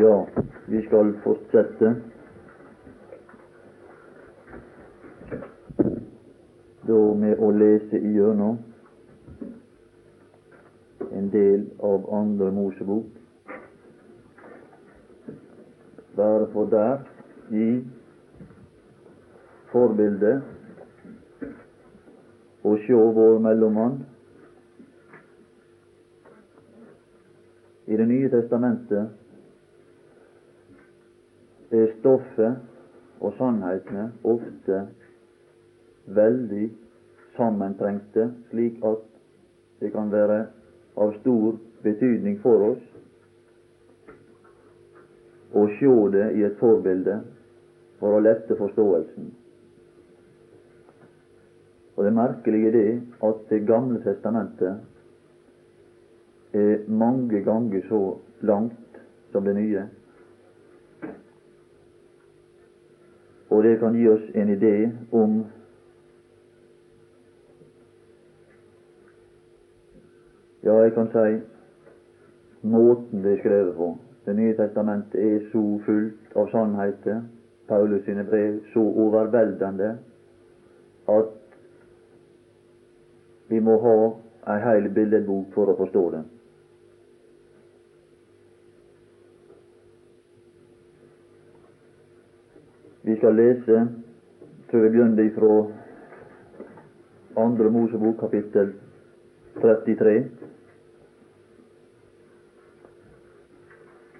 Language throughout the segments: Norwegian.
Ja, vi skal fortsette. Da med å lese igjennom en del av Andre Mosebok. Bare for der i forbildet å sjå vår mellommann i Det nye testamentet stoffet og sannhetene ofte veldig sammentrengte, slik at det kan være av stor betydning for oss å sjå det i et forbilde for å lette forståelsen. Og det merkelige er det at Det gamle testamentet er mange ganger så langt som det nye. Og det kan gi oss en idé om Ja, jeg kan si måten det er skrevet på. Det nye testamentet er så fullt av sannheter, Paulus sine brev så overveldende, at vi må ha ei heil billedbok for å forstå det. Vi skal lese, tror vi begynner ifra Andre Mosebok, kapittel 33.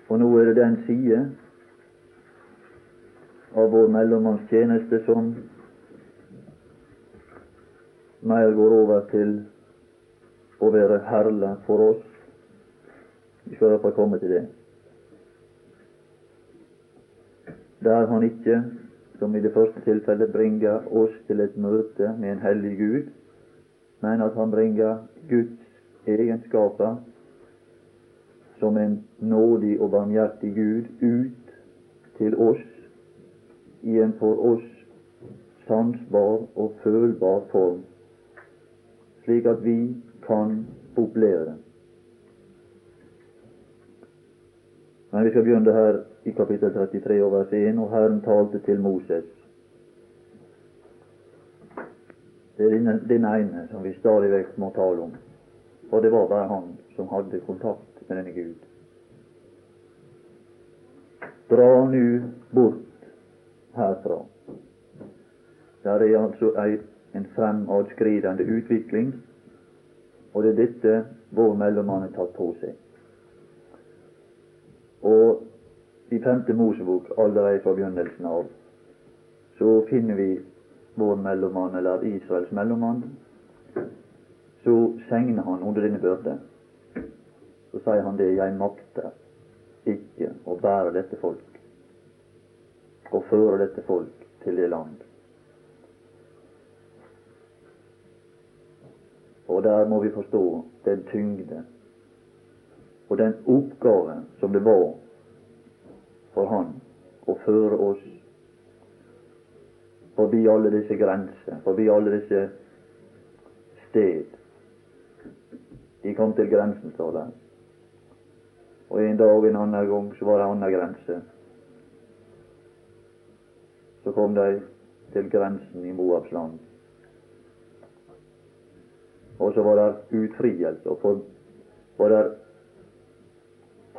Og nå er det den side av vår mellommannstjeneste som mer går over til å være herlig for oss. Vi skal iallfall komme til det. Der han ikke, som i det første tilfellet, bringer oss til et møte med en hellig Gud, men at han bringer Guds egenskaper som en nådig og barmhjertig Gud ut til oss i en for oss sansbar og følbar form, slik at vi kan oppleve det. Men vi skal begynne her i kapittel 33 og vers 1, og Herren talte til Moses. Det er den, ene som vi stadig vekk må tale om. Og det var bare han som hadde kontakt med denne Gud. Dra nu bort herfra. Der er altså ei, en fremadskridende utvikling, og det er dette vår mellommann har tatt på seg. Og i femte Mosebok, allerede fra begynnelsen av, så finner vi vår mellommann, eller Israels mellommann. Så segner han under denne byrde. Så sier han det, jeg makter ikke å bære dette folk, og føre dette folk til det land. Og der må vi forstå den tyngde og den oppgave som det var for Han å føre oss forbi alle disse grenser, forbi alle disse sted. De kom til grensen, står det. Og en dag en annen gang så var det en annen grense. Så kom de til grensen i Moabs land. Og så var det utfrielse, og for, var det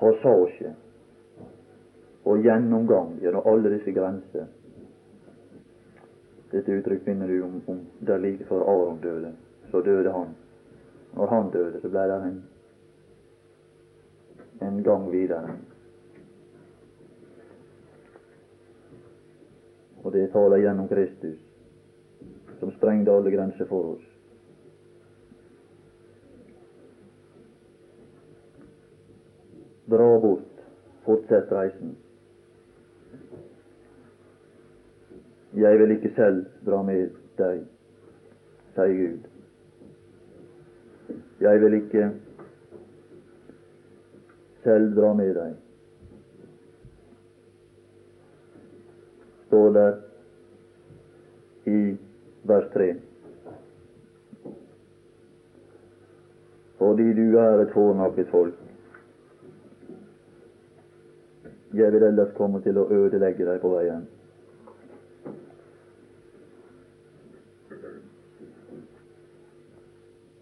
passasje og gjennomgang gjennom alle disse grenser. Dette uttrykk finner du om, om der like før Aron døde. Så døde han. Når han døde, så ble det en, en gang videre. Og det taler gjennom Kristus, som sprengte alle grenser for oss. Dra bort, fortsett reisen. Jeg vil ikke selv dra med deg, sier Gud. Jeg vil ikke selv dra med deg. Står der i vers 3. Fordi du er et fornakket folk. Jeg vil ellers komme til å ødelegge deg på veien.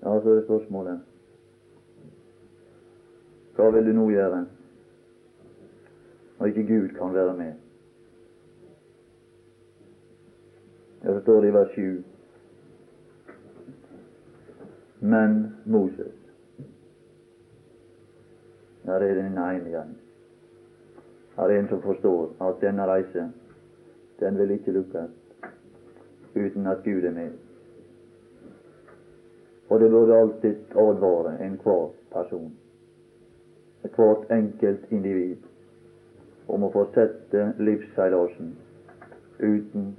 Ja, så er spørsmålet Hva vil du nå gjøre når ikke Gud kan være med? Jeg står i vers 7. Men Moses Der er den ene igjen. Er en som forstår at denne reise, den vil ikke lukkes uten at Gud er med. Og det burde alltid advare enhver person, hvert enkelt individ, om å fortsette livsseilasen uten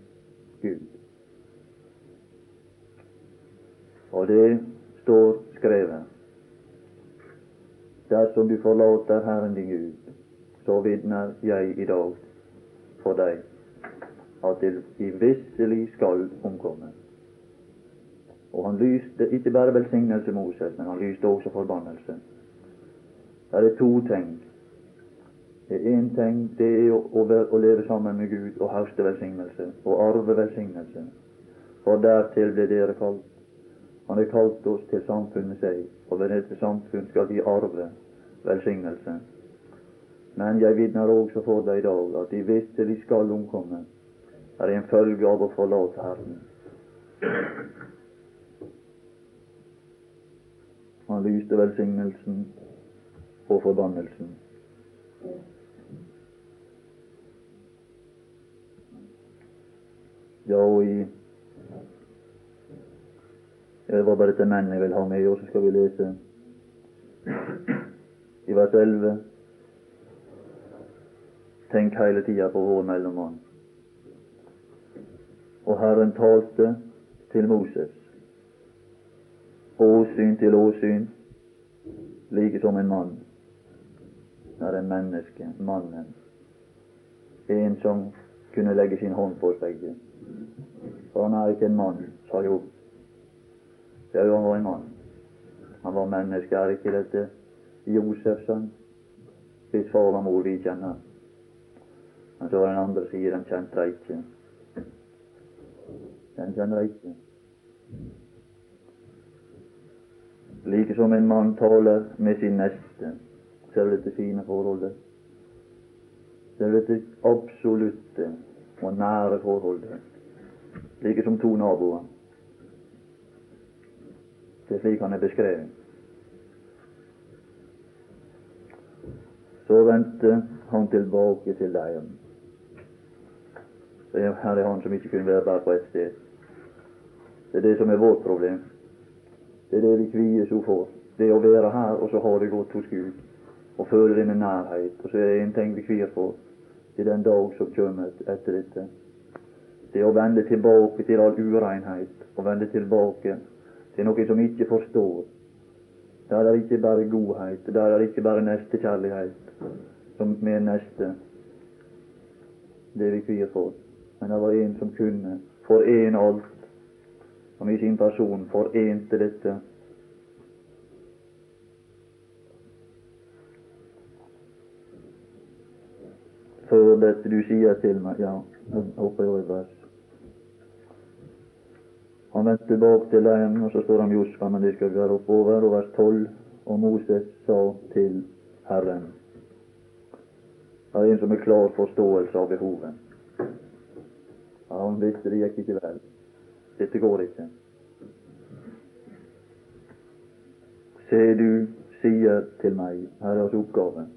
Gud. Og det står skrevet. Dersom du forlater Herren din Gud, så vitner jeg i dag for deg at de visselig skal omkomme. Og han lyste ikke bare velsignelse Moses, men han lyste også forbannelse. Det er to ting. Det er én ting, det er å, å, leve sammen med Gud og høste velsignelse, og arve velsignelse. For dertil ble dere kalt. Han har kalt oss til samfunn med seg, og ved dette samfunn skal vi arve velsignelse. Men jeg vitner også for deg i dag at de visste de skal omkomme. Det er en følge av å forlate Herren. Han lyste velsignelsen og forbannelsen. Ja, og i Det var bare til menn jeg vil ha med, og så skal vi lese i vers 11. Tenk hele tida på vår mellommann. Og Herren talte til Moses åsyn til åsyn, like som en mann. Er en menneske, mannen. En som kunne legge sin hånd på seg. For han er ikke en mann, sa Jobb. Ja, han var en mann. Han var menneske. Er ikke dette Josefs sønn? Hvis far og mor vi kjenner. Men så var den andre sida, den kjente jeg ikke. Den kjenner jeg ikke. like som en mann taler med sin neste. Ser du dette fine forholdet? Ser du dette absolutte og nære forholdet? Like som to naboer. Det er slik han er beskrevet. Så vendte han tilbake til leiren. Her er han som ikke kunne være bare på ett sted. Det er det som er vårt problem. Det er det vi kvier så for. Det å være her, og så ha det godt hos Gud. Og føle det med nærhet. Og så er det en ting vi kvier for. Er den dag som kommer etter dette. Det å vende tilbake til all urenhet. Og vende tilbake til noe som ikke forstår. Der er ikke bare godhet. Der er ikke bare nestekjærlighet som med neste. Det vi kvier for. Men det var en som kunne forene alt som i sin person forente dette. Før dette du sier til meg Ja, jeg hopper jeg i vers. Han vendte tilbake til dem, og så står han Josfa, men det skal vi være oppover. Og vers 12. Og Moses sa til Herren Det er en som er klar forståelse av behovet. Ja, han visste det gikk ikke vel. Dette går ikke. Se, du sier til meg, her er oppgaven.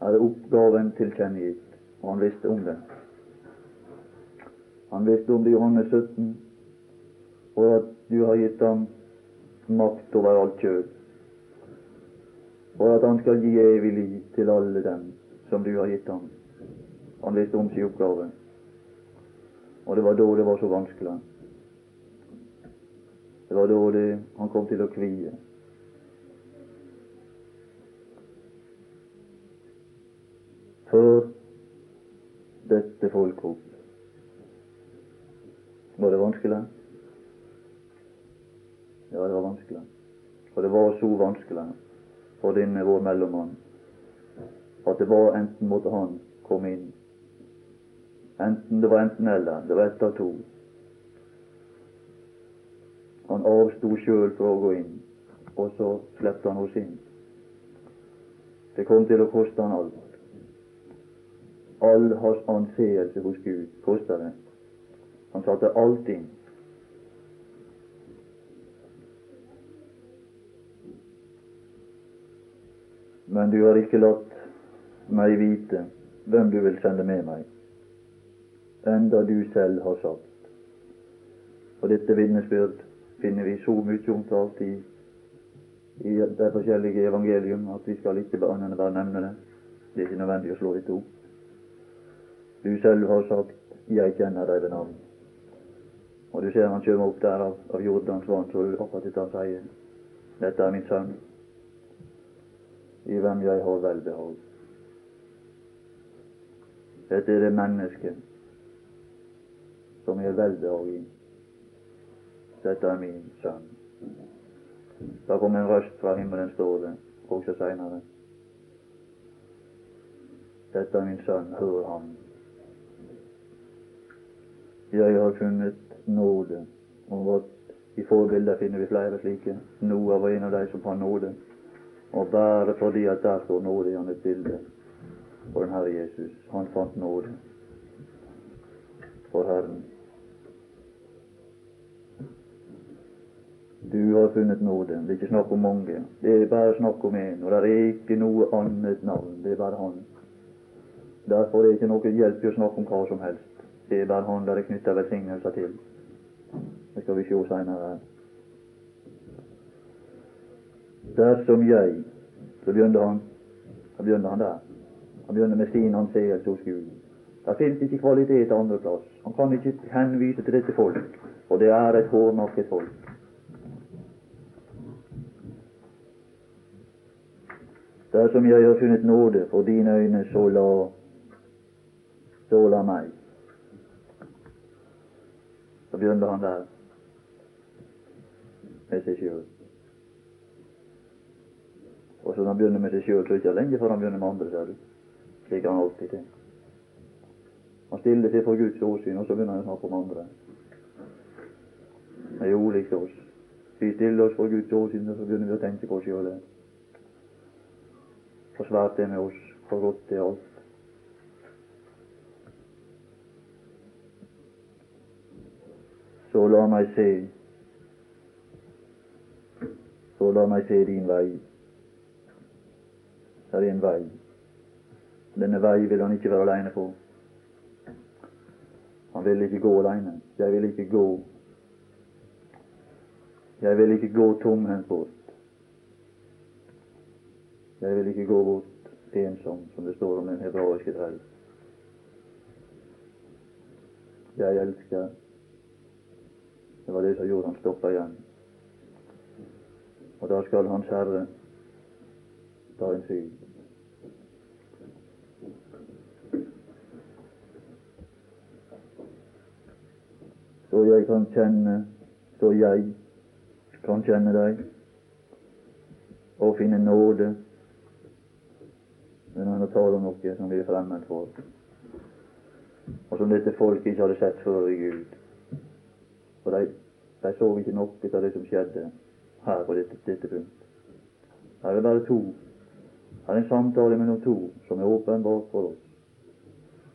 Her er oppgaven tilkjennegitt, og han visste om det. Han visste om det i Johannes 17, og at du har gitt ham makt over alt kjød, og at han skal gi evig liv til alle dem som du har gitt ham. Han visste om sin oppgave. Og det var da det var så vanskelig. Det var da det, han kom til å kvie. Før dette folk opp. Var det vanskelig? Ja, det var vanskelig. Og det var så vanskelig for denne vår mellommann at det var enten måtte han komme inn. Enten det var enten eller. Det var ett av to. Han avsto sjøl fra å gå inn, og så slapp han oss inn. Det kom til å koste han alt. All hans anseelse hos Gud kosta det. Han satte alt inn. Men du har ikke latt meg vite hvem du vil sende med meg, enda du selv har sagt. Og dette vitnesbyrd finner vi så mye omtalt i, i de forskjellige evangelium at vi skal ikke annet enn bare nevne det. Det er ikke nødvendig å slå dette opp. Du selv har sagt 'Jeg kjenner deg ved navn'. Og du ser han kommer opp der av, av Jordans vann, så du akkurat dette han sier. 'Dette er min sønn, i hvem jeg har velbehag'. Dette er det mennesket som jeg veldig velbehag i. Dette er min sønn. Da kom en røst fra himmelen, står også seinere. Dette er min sønn, hør ham. Jeg har funnet nåde. Og I forbildet finner vi flere slike. Noah var en av de som fant nåde. Og bare fordi at der står nåde i et bilde for den Herre Jesus. Han fant nåde for Herren. Du har funnet nåde. Det er ikke snakk om mange. Det er bare snakk om én. Og det er ikke noe annet navn. Det er bare Han. Derfor er det ikke noe hjelp i å snakke om hva som helst. Det er bare Han der er knytta velsignelser til. Det skal vi se seinere. Dersom jeg Så begynner han Så begynner han der. Han begynner med sin anseelse hos Gud. Det finnes ikke kvalitet andre plass. Han kan ikke henvise til dette folk, og det er et hårnakket folk. Dersom jeg har funnet nåde for dine øyne, så la, så la meg. Så begynner han der med seg sjøl. Og så når han begynner med seg sjøl, så er det ikke lenge før han begynner med andre, ser du. Slik han alltid til. Han stiller seg for Guds åsyn, og så begynner han å snakke om andre. Det er jo ulikt oss. Vi stiller oss for Guds åsyn, og så begynner vi å tenke på oss sjøl. For svært det med oss, for godt det er alt. Så la meg se så la meg se din vei. Det er en vei. Denne vei vil han ikke være aleine på. Han vil ikke gå aleine. Jeg vil ikke gå Jeg vil ikke gå tomhendt bort. Jeg vil ikke gå bort ensom, som det står om den hebraiske trell. Jeg elsker Det var det som gjorde han stoppa igjen. Og da skal Hans Herre ta en syn. Så jeg kan kjenne, så jeg kan kjenne deg og finne nåde når han taler om noe som vi er fremmed for, og som dette folket ikke hadde sett før i Gud. For de, de så ikke noe av det som skjedde her på dette, dette punkt. Her er det bare to. Her er en samtale mellom to som er åpenbart for oss,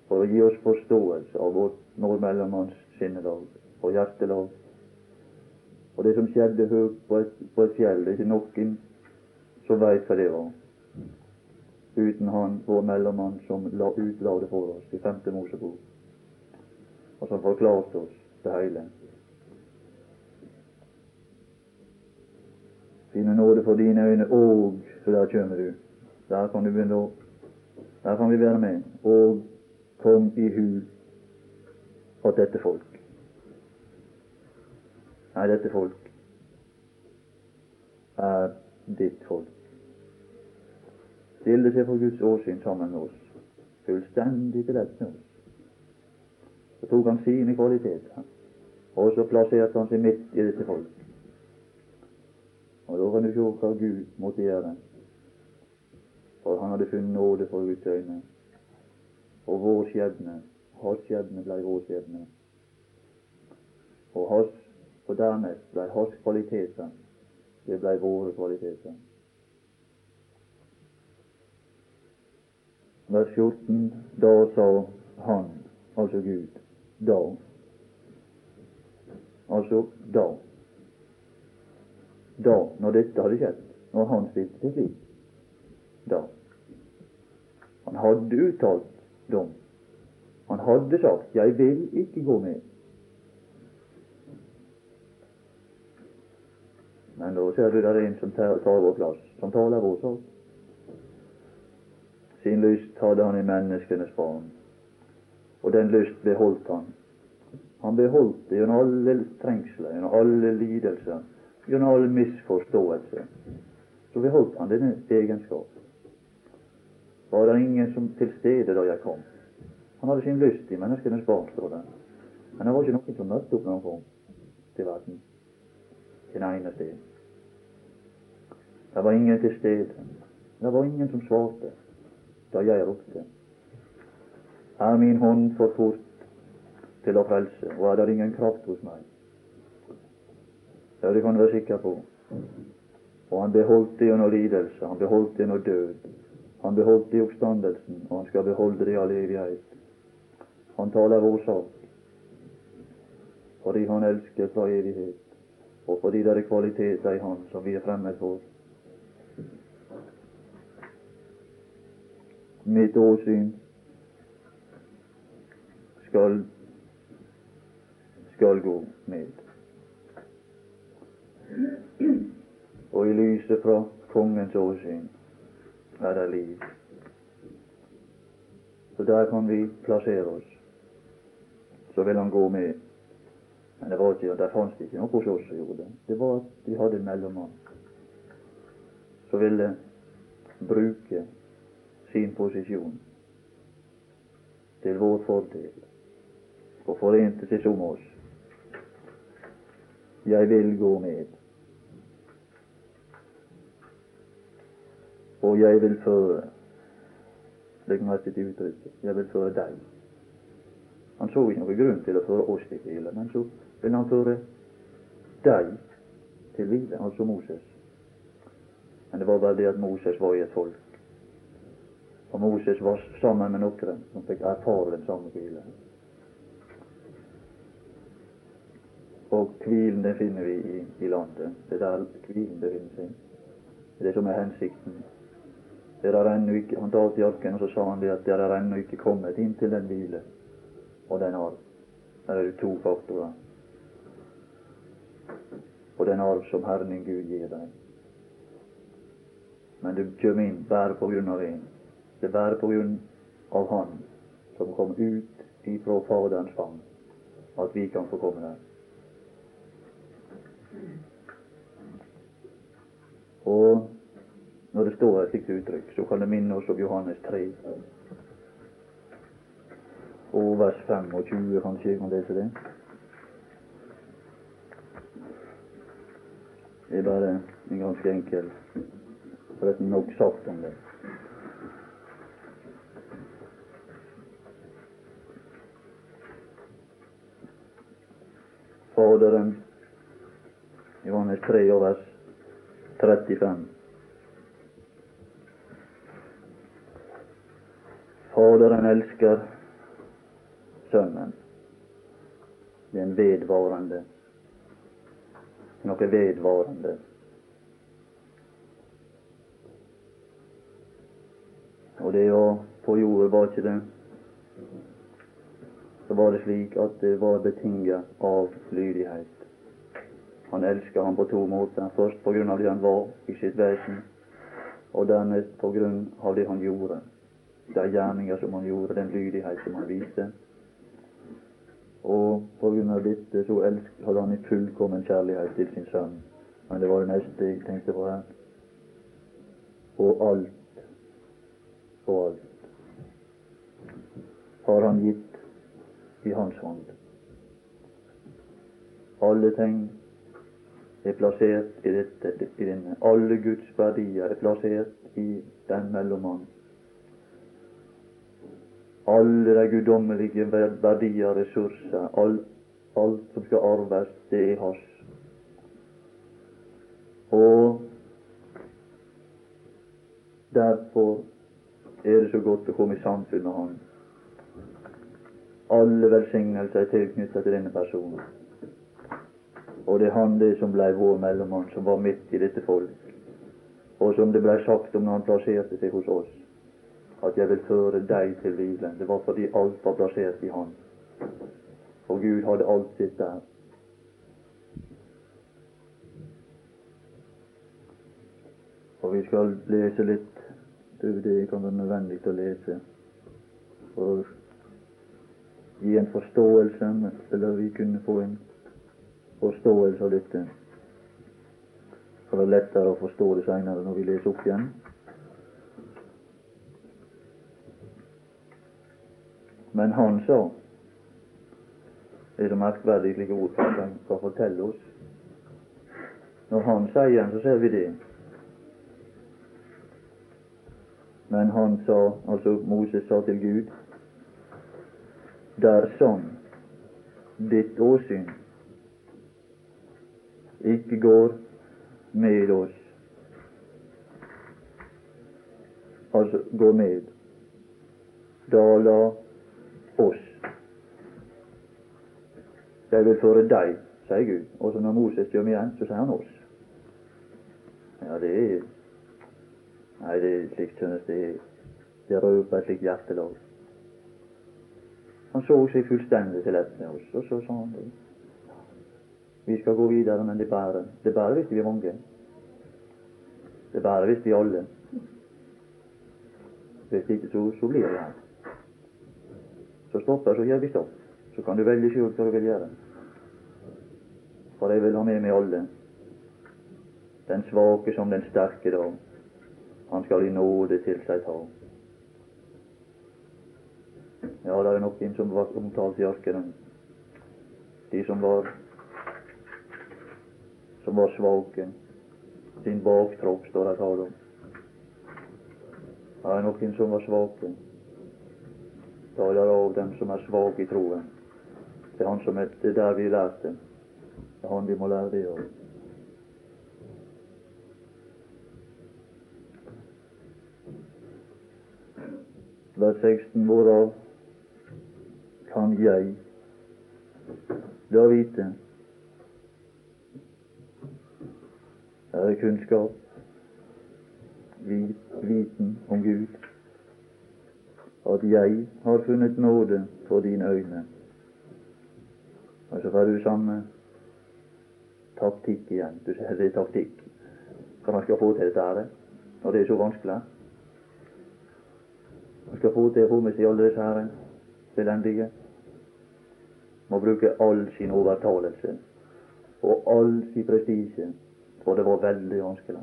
for å gi oss forståelse av vårt nordmellommanns mellommanns sinnelag og hjertelag. Og det som skjedde høyt på et, på et fjell, det er ikke noen som veit hva det var, uten han, vår mellommann, som la utla for oss i femte Mosebok, og som forklarte oss det hele. Finne nåde for dine øyne, og så der kommer du. Der kan du begynne å Der kan vi være med. Og kom i hu at dette folk Nei, dette folk er ditt folk. Stille seg for Guds åsyn sammen med oss. Fullstendig til dette oss. Så tok han sine kvaliteter, og så plasserte han seg midt i dette folk. Og da kan du se hva Gud måtte gjøre For han hadde funnet nåde for Guds øyne. Og vår skjebne, hans skjebne, ble vår skjebne. Og, hans, og dernest ble hans kvaliteter, det ble våre kvaliteter. Vers 14. Da sa han, altså Gud, da. Altså da. Da, når dette hadde skjedd, når han stilte seg slik. Da. Han hadde uttalt dom. Han hadde sagt 'Jeg vil ikke gå med'. Men da ser du det er en som tar vår plass, som taler vår sak. Sin lyst hadde han i menneskenes barn, og den lyst beholdt han. Han beholdt det gjennom alle trengsler, gjennom alle lidelser, gjennom all misforståelse. Så beholdt han denne egenskap. Var det ingen som til stede da jeg kom? Han hadde sin lyst i menneskenes barn, står det. Men det var ikke noen som møtte opp når han kom til verden. Det ene sted. Det var ingen til stede. Det var ingen som svarte da jeg ropte. Er min hånd for fort til å frelse, og er det ingen kraft hos meg? Ja, det kan du være sikker på. Og han beholdt det gjennom lidelse, han beholdt det gjennom død. Han beholdt det i oppstandelsen, og han skal beholde det i all evighet. Han taler vår sak fordi han elsker fra evighet, og fordi det er kvaliteter i Han som vi er fremmed for. Mitt åsyn skal, skal gå med. Og i lyset fra kongens åsyn er det liv. Så der kan vi plassere oss. Så vil han gå med. Men det var ikke, der fantes ikke noe hos oss som gjorde det. Det var at vi hadde en mellommann som ville bruke sin posisjon til vår fordel og forente seg som oss. Jeg vil gå med. Og jeg vil føre Legg merke til uttrykket. Jeg vil føre deg. Han så ikke noen grunn til å føre oss til hvile, men så vil han føre deg til hvile, altså Moses. Men det var bare det at Moses var i et folk. Og Moses var sammen med noen som fikk erfare den samme hvile. Og hvilen den finner vi i, i landet. Det er der hvilen befinner seg. Det er det som er hensikten det er ennå ikke, Han talte i arken, og så sa han det at det er ennå ikke kommet inn til den hvile og den arv. Her er det to faktorer. Og den arv som Herren din Gud gir deg. Men du kommer inn bare på grunn av en. Det bærer på grunn av Han som kom ut ifra Faderens fang, at vi kan få komme der. Og når det står et slikt uttrykk, så kan det minne oss om Johannes 3. Og vers 25, kanskje kan lese det. Det er bare en ganske enkel Forresten nok sagt om det. Faderen, Johannes 3 vers 35. Faderen elsker Sønnen. Det er en vedvarende noe vedvarende. Og det å på jorda var ikke det Så var det slik at det var betinget av lydighet. Han elsket ham på to måter. Først på grunn av det han var i sitt vesen, og dernest på grunn av det han gjorde de gjerninger som han gjorde, den lydighet som han viste. Og på grunn av dette så hadde han i fullkommen kjærlighet til sin sønn. Men det var det neste jeg tenkte på her. Og alt, og alt, har han gitt i hans hånd. Alle ting er plassert i, dette, i. Alle Guds verdier er plassert i den mellommann. Alle de guddommelige verdier, ressurser, alt, alt som skal arves, det er hans. Og derfor er det så godt å komme i samfunn med Han. Alle velsignelser er tilknyttet til denne personen. Og det er han det som ble vår mellommann, som var midt i dette folk. Og som det ble sagt om når han plasserte seg hos oss, at jeg vil føre deg til hvilen. Det var fordi alt var plassert i Han. Og Gud hadde alt sitt der. Og vi skal lese litt det kan være nødvendig å lese for gi en forståelse, eller vi kunne få en forståelse av dette. For det er lettere å forstå det seinere når vi leser opp igjen. Men han sa Det er så merkverdig slike ord skal fortelle oss. Når han sier så ser vi det. Men han sa, altså Moses sa til Gud, dersom ditt åsyn ikke går med oss, altså går med, da la oss Jeg vil føre deg, sier Gud. Og så når Moses kommer igjen, så sier han oss. Ja, det er Nei, det er slik synes det, det røper et slikt hjertelag. Han så seg fullstendig til ett med oss, og så sa han det. Vi skal gå videre, men det bærer. Det bærer visste vi mange. Det bærer visste vi alle. Hvis ikke, så, så blir det her. Så stopper, så gjør vi stopp. Så kan du velge sjøl hva du vil gjøre. For jeg vil ha med meg alle. Den svake som den sterke da. Han skal i nåde til seg ta. Ja, det er noen som var omtalt i ørkenen. De som var som var svake. Sin baktropp står det tale om. Det er noen som var svake. Taler av dem som er svake i troen. Det er han som er, det er der vi lærte. Det er han vi må lære det av. vers 16, hvorav kan jeg da vite Det er kunnskap, viten om Gud, at jeg har funnet nåde for dine øyne. Og så får du samme taktikk igjen. Du sier det er taktikk. Hva man skal få til dette her, når det er så vanskelig. Man skal få til å få med seg alle disse her elendige. Må bruke all sin overtalelse og all sin prestisje, for det var veldig vanskelig.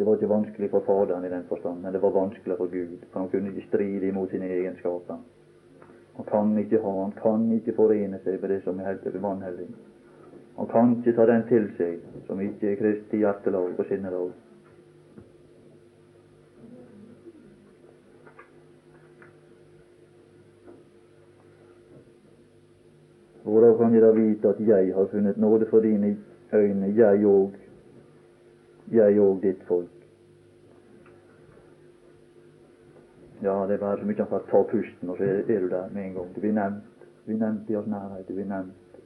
Det var ikke vanskelig for Faderen i den forstand, men det var vanskelig for Gud. For han kunne ikke stride imot sine egenskaper. Han kan ikke ha, han kan ikke forene seg med det som er helt vanhellig. Han kan ikke ta den til seg som ikke er Kristi hjertelag og sinnelag. Hvorav kan jeg da vite at jeg har funnet nåde for dine øyne, jeg òg, jeg òg ditt folk? Ja, det er bare så mye han får ta pusten, og så er du der med en gang. Det blir nevnt. Det blir nevnt i hans nærhet. Det blir nevnt.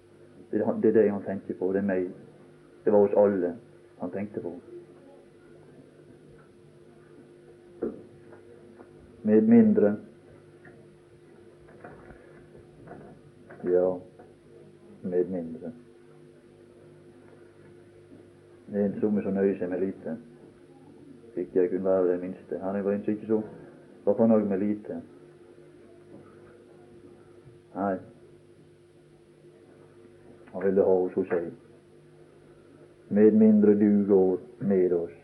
Det er det han tenker på. Det er meg. Det var oss alle han tenkte på. Med mindre Ja, med mindre. Det er en somme som nøyer seg med lite. Ikke jeg kunne være det minste. Han var ikke så var fornøyd med lite. Nei, han ville ha oss hos seg. Med mindre du går med oss.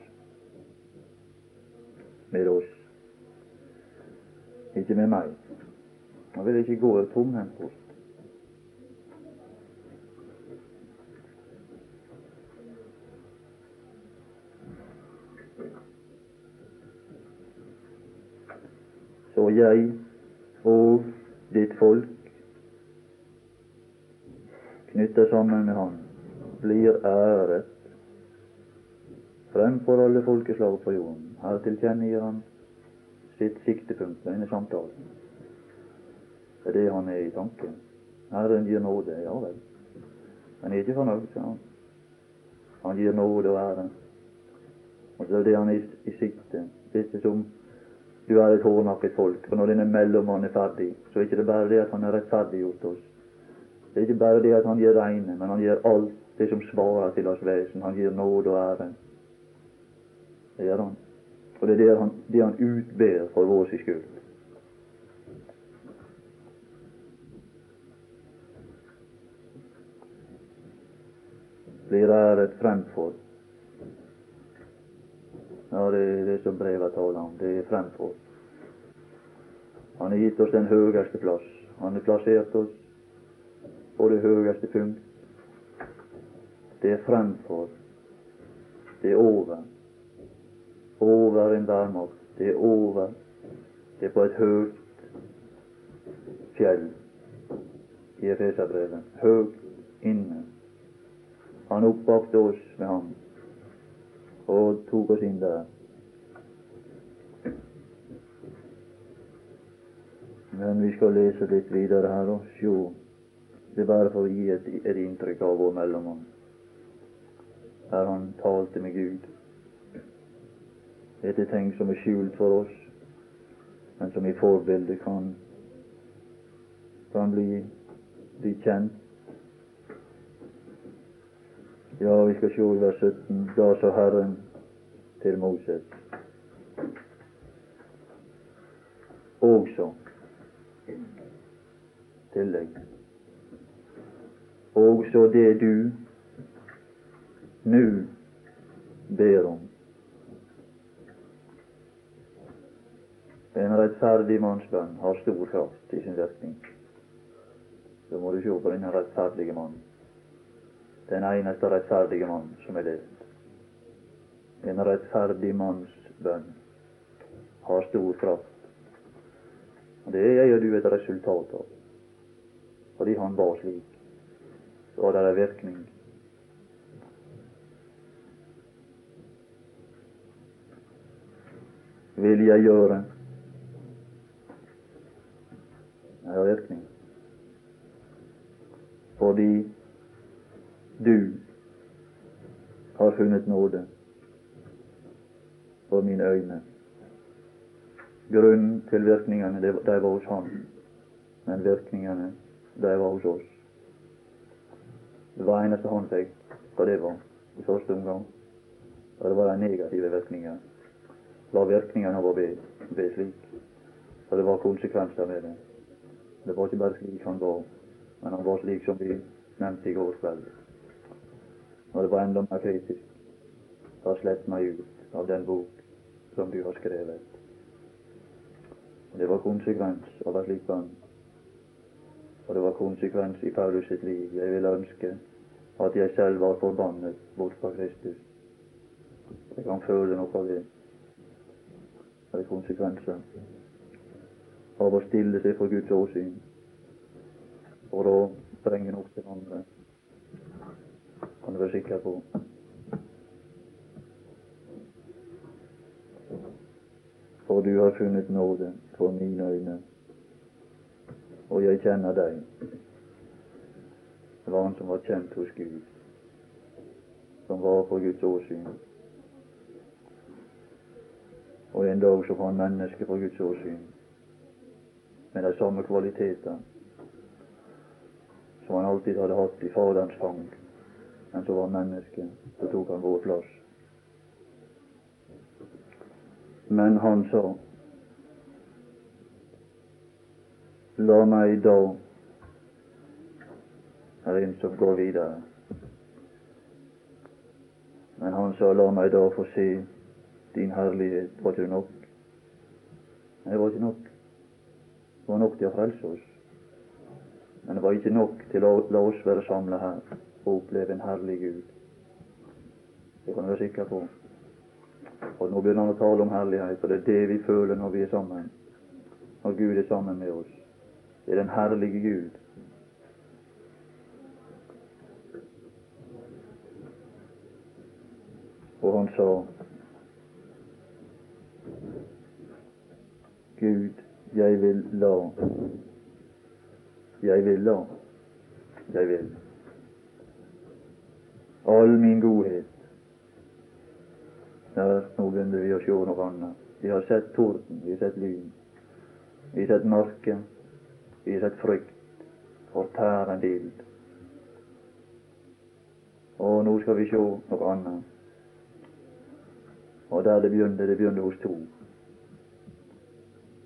Med oss. Ikke med meg. Han ville ikke gå tomhendt bort. Jeg og ditt folk knytta sammen med Han, blir æret fremfor alle folkeslag på jorden. Her tilkjennegir han sitt siktepunkt med denne samtalen. Det er det han er i tanken. Herren gir nåde, ja vel. Han er ikke fornøyd, sa han. Han gir nåde og ære. Og så er det han er i, i sikte. er som du er et hårnakket folk. For når denne mellommannen er ferdig, så er det ikke bare det at han har rettferdiggjort oss. Det er ikke bare det at han gir reine, men han gir alt det som svarer til oss vesen. Han gir nåde og ære. Det gjør han. Og det er det han, det han utber for vår skyld. Blir æret fremfor. Ja, det er det som brevet taler om. Det er fremfor. Han har gitt oss den høyeste plass. Han har plassert oss på det høyeste punkt. Det er fremfor. Det er over over enhver makt. Det er over. Det er på et høyt fjell i Efeserbrevet. Høyt inne. Han oppvakte oss med ham og tok oss inn der. Men vi skal lese litt videre her og sjå. Det er bare for å gi et, et inntrykk av vår mellommann. Her han talte med Gud. Dette er ting som er skjult for oss, men som i forbildet kan, kan bli, bli kjent. Ja, vi skal se i vers 17. Da sa Herren til Moses også tillegg. Også det du nå ber om. En rettferdig mannsbønn har stor kraft i sin virkning. Så må du se på denne rettferdige mannen. Den eneste rettferdige mann som er levd. En rettferdig manns bønn har stor kraft. Og Det er jeg og du et resultat av. Fordi han ba slik, så har det en virkning. Vil jeg gjøre har virkning. Fordi du har funnet nåde for mine øyne. Grunnen til virkningene, de var hos ham, men virkningene, de var hos oss. Det var eneste han fikk hva det var i første omgang. Og det var de negative virkningene. La virkningene av å be slik. Og det var konsekvenser med det. Det var ikke bare slik han var, men han var slik som vi nevnte i går kveld. Og det var enda mer kritisk. Da slett meg ut av den bok som du har skrevet. Og Det var konsekvens av en slik bønn. Og det var konsekvens i Paulus sitt liv. Jeg ville ønske at jeg selv var forbannet bort fra Kristus. Jeg kan føle noe av det. Det er konsekvenser av å stille seg for Guds åsyn for å bringe nok til andre. Kan du være sikker på. For du har funnet nåde for mine øyne, og jeg kjenner deg. Det var han som var kjent hos Gud, som var på Guds åsyn. Og en dag så var han menneske på Guds åsyn med de samme kvaliteter som han alltid hadde hatt i Faderens fang. Men så var mennesket, så tok han vår plass. Men han sa La meg da er en som går videre. Men han sa, la meg da få se din herlighet. Var ikke det nok? Nei, det var ikke nok. Det var nok til å frelse oss. Men det var ikke nok til å la oss være samla her og oppleve en herlig Gud. Det kan du være sikker på. Og nå begynner han å tale om herlighet, og det er det vi føler når vi er sammen. Når Gud er sammen med oss. Det er den herlige Gud. Og han sa Gud, jeg vil la Jeg vil la Jeg vil. All min godhet Der, nå begynner vi å se noe annet. Vi har sett torden, vi har sett lyn. Vi har sett mørke, vi har sett frykt, fortærende ild. Og nå skal vi se noe annet. Og der det begynte, det begynte hos to.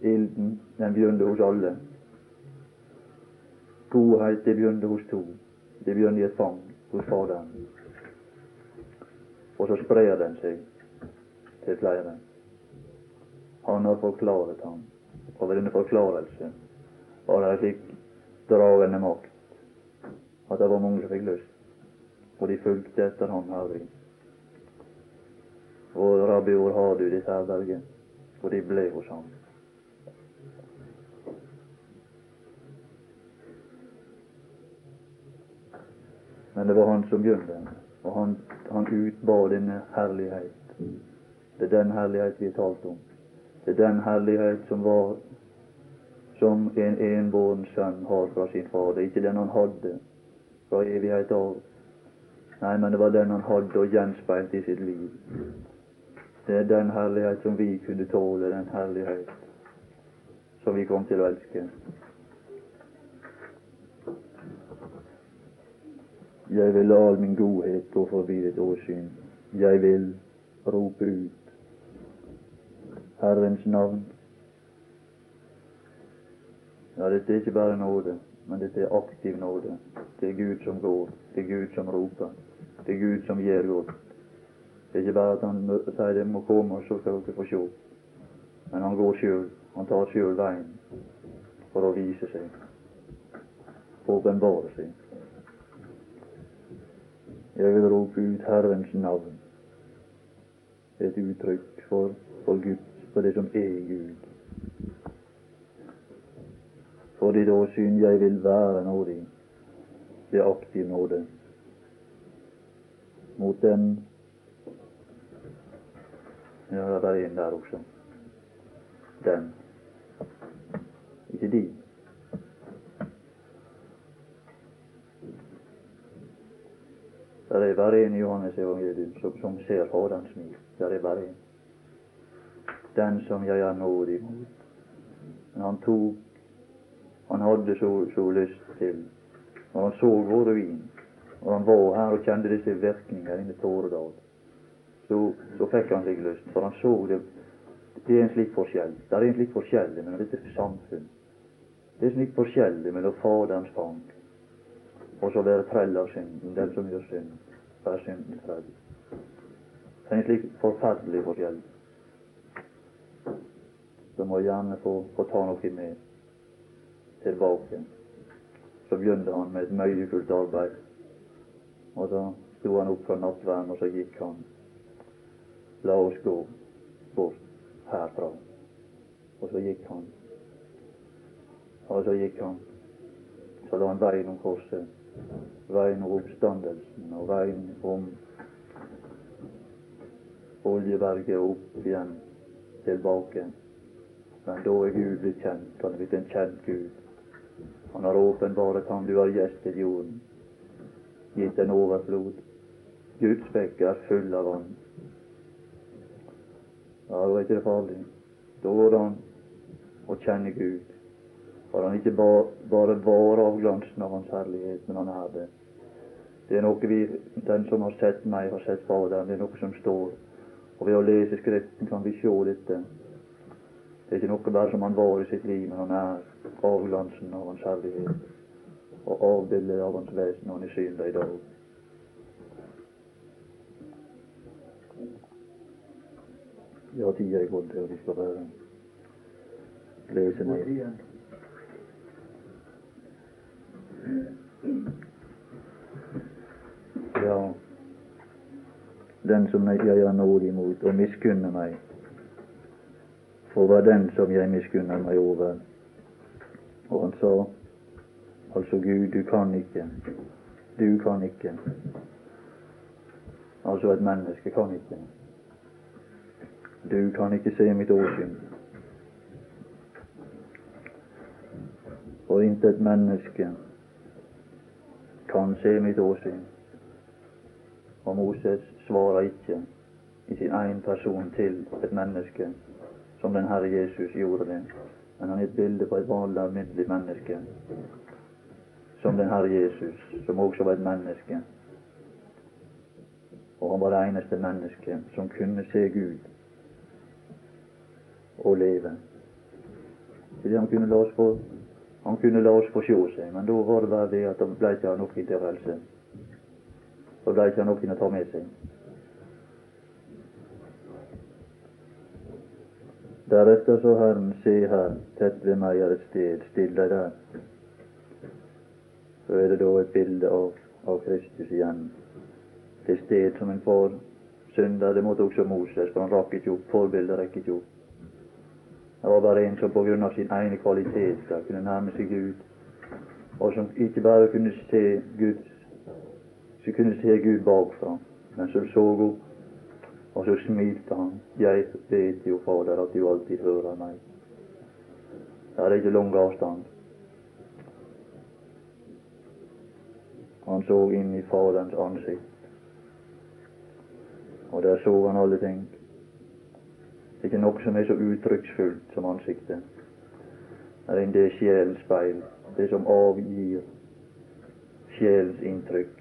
Ilden, den begynte hos alle. Godhet, det begynte hos to. Det begynte i et fang hos Faderen. Og så sprer den seg til flere. Han har forklaret ham. Og ved denne forklarelse var det slik dragende makt at det var mange som fikk lyst. Og de fulgte etter ham herlig. Og rabbi, hvor har du ditt herberge? Og de ble hos ham. Men det var han som begynte, og han, han utbar denne herlighet. Det er den herlighet vi har talt om. Det er den herlighet som var som en enbåren sønn har fra sin far. Det er ikke den han hadde fra evighet av. Nei, men det var den han hadde og gjenspeilte i sitt liv. Det er den herlighet som vi kunne tåle, den herlighet som vi kom til å elske. Jeg vil la all min godhet gå forbi ditt åsyn. Jeg vil rope ut Herrens navn. Ja, dette er ikke bare nåde, men dette er aktiv nåde. Det er Gud som går, det er Gud som roper, det er Gud som gjør godt. Det er ikke bare at han sier det må komme, og så skal dere få se. Men han går sjøl. Han tar sjøl veien for å vise seg, åpenbare seg. Jeg vil rope ut Herrens navn. Et uttrykk for, for Guds, for det som er Gud. Fordi da åsyn jeg vil være nådig. Det er aktiv nåde. Mot den Ja, det er en der også. Den. Ikke de. Det er bare en i Johannes evangelium som, som ser Faderens smil. Der er bare en. Den som jeg er nådig mot. Men han tok Han hadde så, så lyst til Når han så vår ruin, og han var her og kjente disse virkninger inne i Tåredal, så, så fikk han seg lyst, for han så det det er en slik forskjell. Det er en slik forskjell mellom dette samfunn. Det er en slik forskjell mellom Faderens fang og så være trell av synden, den som gjør synd, være synden er en slik forferdelig forskjell. Så må jeg gjerne få, få ta noe med tilbake. Så begynte han med et møyefullt arbeid. Og så sto han opp fra nattverden, og så gikk han. La oss gå bort herfra. Og så gikk han. Og så gikk han. Så la han veien om korset, veien om oppstandelsen og veien om Oljeberget opp igjen tilbake. Men da er Gud blitt kjent. Han er blitt en kjent Gud. Han har åpenbart ham du har gjestet jorden, gitt en overflod. Guds bekke er full av vann. Ja, da er ikke det farlig. Da går det an å kjenne Gud. For han ikke bare var avglansen av Hans herlighet, men han er det. Det er noe vi, den som har sett meg, har sett Faderen. Det er noe som står. Og ved å lese Skriften kan vi se dette. Det er ikke noe bare som han var i sitt liv, men han er avglansen av Hans herlighet. Og avbildet av Hans vesen, og han er synlig i dag. Ja, tida er gått, og vi skal bare lese ned. Ja, den som jeg er nådig mot og miskunner meg, for var den som jeg miskunner meg over. Og han sa, altså Gud, du kan ikke, du kan ikke. Altså et menneske kan ikke. Du kan ikke se mitt åsyn. Og intet menneske kan se mitt åsyn. Og Moses svarer ikke i sin egen person til et menneske som den Herre Jesus gjorde det. Men han er et bilde på et vanlig, alminnelig menneske som den Herre Jesus, som også var et menneske. Og han var det eneste mennesket som kunne se Gud og leve. Fordi han kunne la oss få han kunne la oss få se seg, men da var det bare det at det ble ikke noe til frelse. Da ble ikke noe å ta med seg. Deretter så Herren, se her, tett ved meg er et sted, still deg der. Så er det da et bilde av, av Kristus igjen. Det sted som en far synder, det måtte også Moses, for han rakk ikke opp. Forbildet rekker ikke opp. Det var bare en som på grunn av sin ene kvaliteter kunne nærme seg Gud, og som ikke bare kunne se Gud, så kunne se Gud bakfra, men som så opp og så smilte han. Jeg vet jo, Fader, at du alltid hører meg. Det er ikke lang avstand. Han så inn i Faderens ansikt, og der så han alle ting. Det er ikke noe som er så uttrykksfullt som ansiktet. Det er det sjelens speil, det som avgir sjelens inntrykk.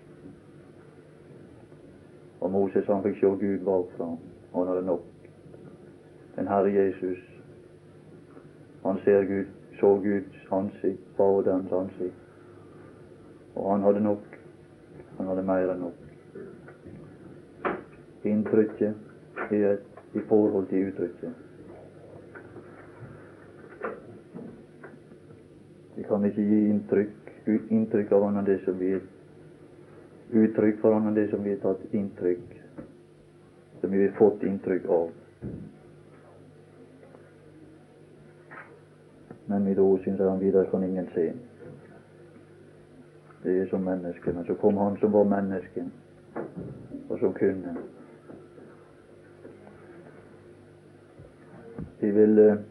Og Moses han fikk se Gud bakfra. og Han hadde nok. Den Herre Jesus, han ser Gud, så Guds ansikt, Faderens ansikt. Og han hadde nok. Han hadde mer enn nok. Inntrykket er et i forhold til uttrykket. Vi kan ikke gi inntrykk, inntrykk av annet det som vi uttrykk for annet det som vi har tatt inntrykk som vi har fått inntrykk av. Men mitt ord, syns han videre, kan ingen se. Det er som menneske. Men så kom han som var menneske, og som kunne. Vi vil uh,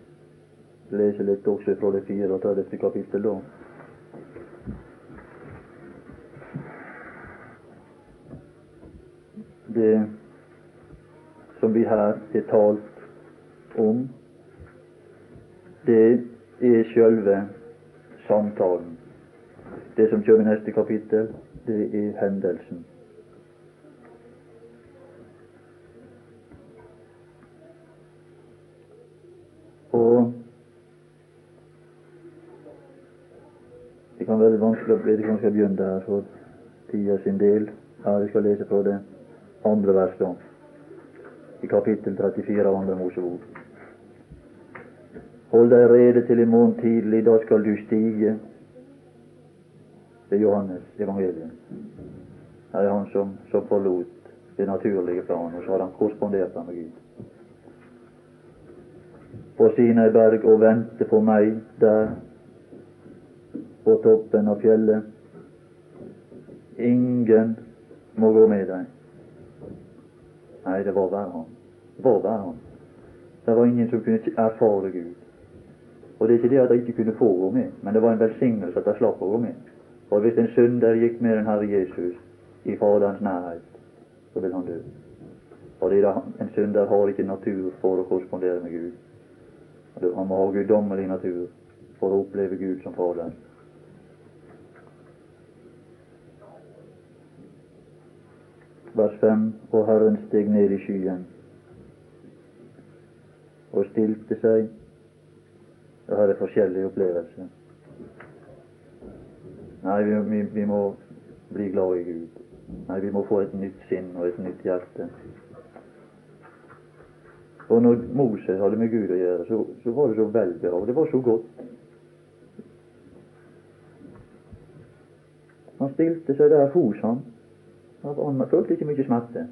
lese litt også fra det 34. kapittel da. det som vi her har talt om, det er sjølve samtalen. Det som kommer i neste kapittel, det er hendelsen. Og det kan være vanskelig å bli kanskje begynne der for tida sin del. Ja, jeg skal lese fra det andre verset i kapittel 34 av Andre Mosebok. Hold deg rede til i morgen tidlig, da skal du stige. Det er Johannes evangeliet. Her er han som, som forlot det naturlige plan, og så har han korrespondert med Gud. På Sinai berg og vente på meg der på toppen av fjellet. Ingen må gå med deg. Nei, det var bare han. Det var bare han. Det var ingen som kunne erfare Gud. Og det er ikke det at de ikke kunne få gå med, men det var en velsignelse at de slapp å gå med. For hvis en synder gikk med den Herre Jesus i Faderens nærhet, så vil han dø. Fordi en synder har ikke natur for å korrespondere med Gud. Han må ha guddommelig natur for å oppleve Gud som Fader. Vers 5, og Herren steg ned i skyen og stilte seg og hadde forskjellige opplevelser. Nei, vi, vi, vi, må bli glad i Gud. Nei, vi må få et nytt sinn og et nytt hjerte. Og når Moses hadde med Gud å gjøre, så, så var det så velbehag. Det var så godt. Han stilte seg der hos ham han følte ikke mye smerte.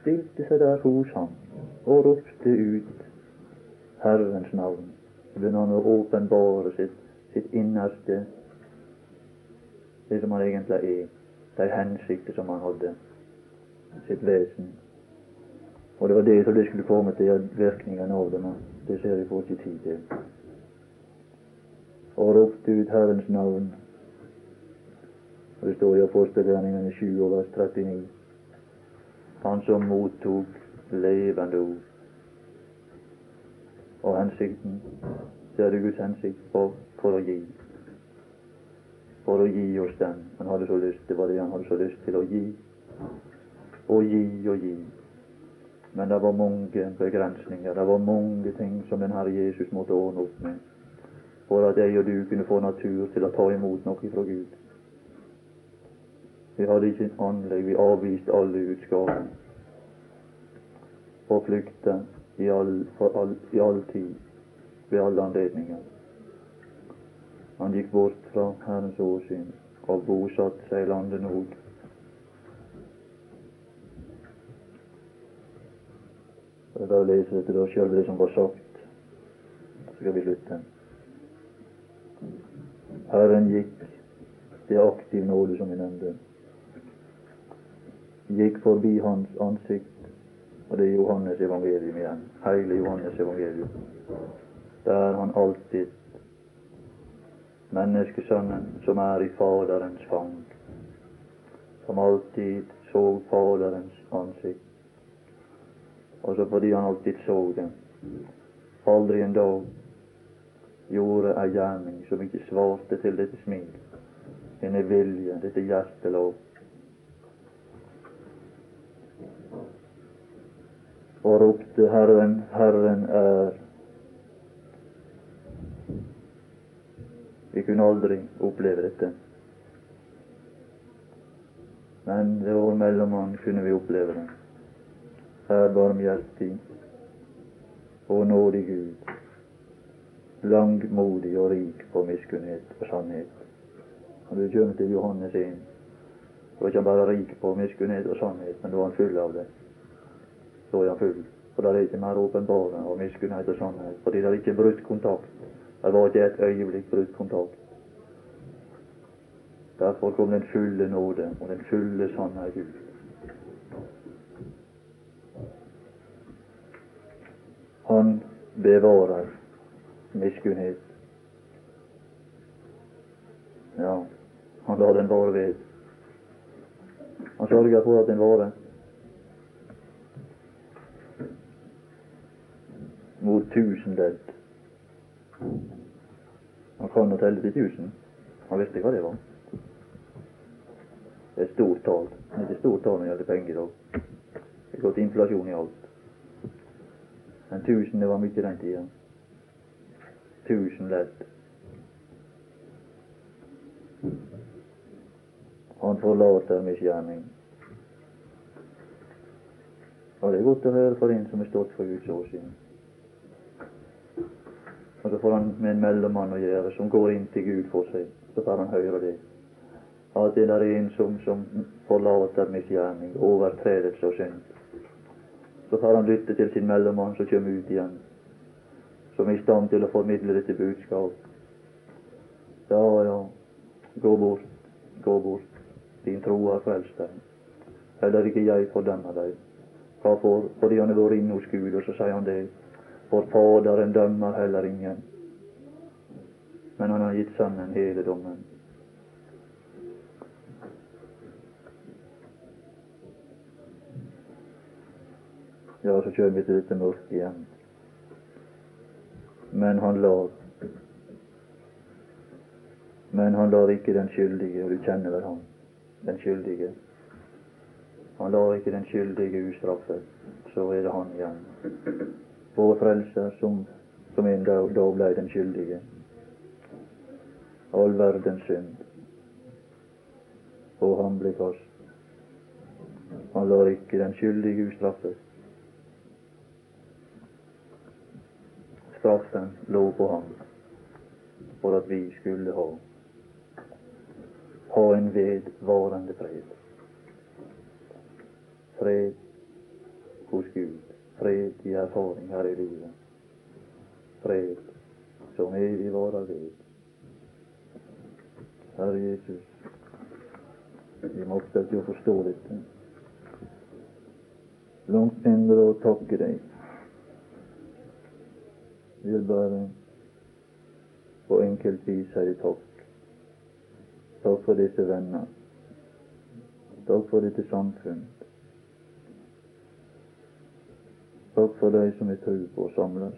Stilte seg der hos ham og ropte ut Herrens navn. Begynner han åpenbare sitt, sitt innerste, det som han egentlig er, de hensikter som han hadde, sitt vesen. Og det var det som det skulle komme til, virkningene av det, men det ser vi får ikke tid til. Og ropte ut Herrens navn. Det står i Apostelgjerningene 7 og vers 39. Han som mottok levende ord. Og hensikten, ser er det Guds hensikt for, for å gi. For å gi oss den. Han hadde så lyst, det var det han hadde så lyst til å gi. Og gi og gi. Men det var mange begrensninger. Det var mange ting som den Herre Jesus måtte ordne opp med for at jeg og du kunne få natur til å ta imot noe fra Gud. Vi hadde ikke anlegg, vi avviste alle Guds og flykta i all, i all tid, ved alle anledninger. Han gikk bort fra Herrens åsyn og bosatte seg i landet nord. Jeg vil bare lese da, sjøl det som var sagt. Så skal vi slutte. Herren gikk, det aktiv nåde som vi nevnte, gikk forbi hans ansikt, og det er Johannes evangelium igjen, hele Johannes evangelium. Der han alltid menneskesønnen som er i Faderens fang, som alltid så Faderens ansikt. Og så fordi han alltid så det, aldri en dag gjorde ei gjerning som ikke svarte til dette smil, denne vilje, dette hjertelov. Og ropte Herren, Herren er Vi kunne aldri oppleve dette. Men ved vår mellommann kunne vi oppleve det. Her barmhjertig og nådig Gud langmodig og rik på miskunnhet og sannhet. Når du kommer til Johannes 1, så er ikke han bare rik på miskunnhet og sannhet, men da er han full av det. Så jeg full. For det er ikke mer åpenbare av miskunnhet og sannhet. Fordi det er ikke brutt kontakt. Det var ikke et øyeblikk brutt kontakt. Derfor kom den fulle nåde og den fulle sannhet ut. Han bevarer miskunnhet. Ja, han lar den vare ved. Han sørger for at den varer. Mot tusen ledd. Han kan å telle til tusen. Han visste hva det var. Det er et stort tall. Det er ikke stort tall når det gjelder penger i dag. Det er gått inflasjon i alt. Men tusen, det var mye den tida tusen ledd. Han forlater misgjerning. Og det er godt å høre for en som har stått for Guds åsyn. Og så får han med en mellommann å gjøre som går inn til Gud for seg. Så får han høre det. At det er en som, som forlater misgjerning, overtredelse og synd. Så får han lytte til sin mellommann som kommer ut igjen som er i stand til å formidle dette budskap. Ja, ja, gå bort, gå bort. Din tro har frelst deg. Heller ikke jeg fordømmer deg. Hvorfor? Fordi han har vært inne hos Gud, og så sier han det. For Faderen dømmer heller ingen. Men han har gitt Sønnen hele dommen. Ja, så kjører vi til dette mørket igjen men han lar Men han lar ikke den skyldige, og du kjenner vel han, den skyldige. Han lar ikke den skyldige ustraffet. Så er det han igjen. Vår frelser som, som en dag, da ble den skyldige. All verdens synd. Og han ble fast. Han lar ikke den skyldige ustraffet. straffen lå på ham for at vi skulle ha ha en vedvarende fred. Fred hos Gud fred i erfaring her i livet. Fred som evig varer ved. Herre Jesus, vi makter ikke å forstå dette. Langt mindre å takke deg. Vi vil bare på enkelt vis si takk. Takk for disse venner. Takk for dette samfunn. Takk for deg som er på å samles,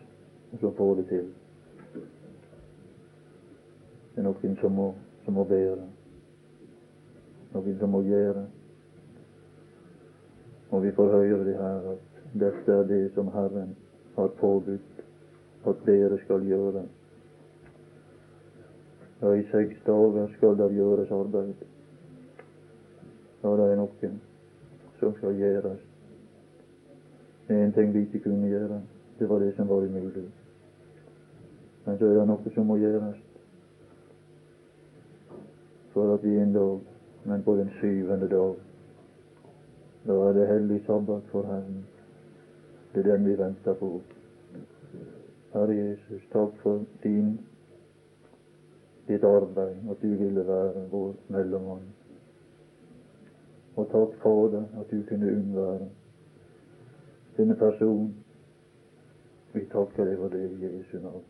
og som får det til. Det er noen som må, som må bære, noen som må gjøre. Og vi får høre det her at dette er det som Herren har påbudt at dere skal gjøre. Ja, i seks dager skal det gjøres arbeid. Ja, det er noe som skal gjøres. En ting vi ikke kunne gjøre, det var det som var umulig. Men så er det noe som må gjøres for at vi en dag, men på den syvende dag, da er det hellig sabbat for Herren. Det er den vi venter på. Herre Jesus, takk for din, ditt arbeid, at du ville være vår mellommann. Og takk, Fader, at du kunne unnvære denne person. Vi takker deg for det i Jesu navn.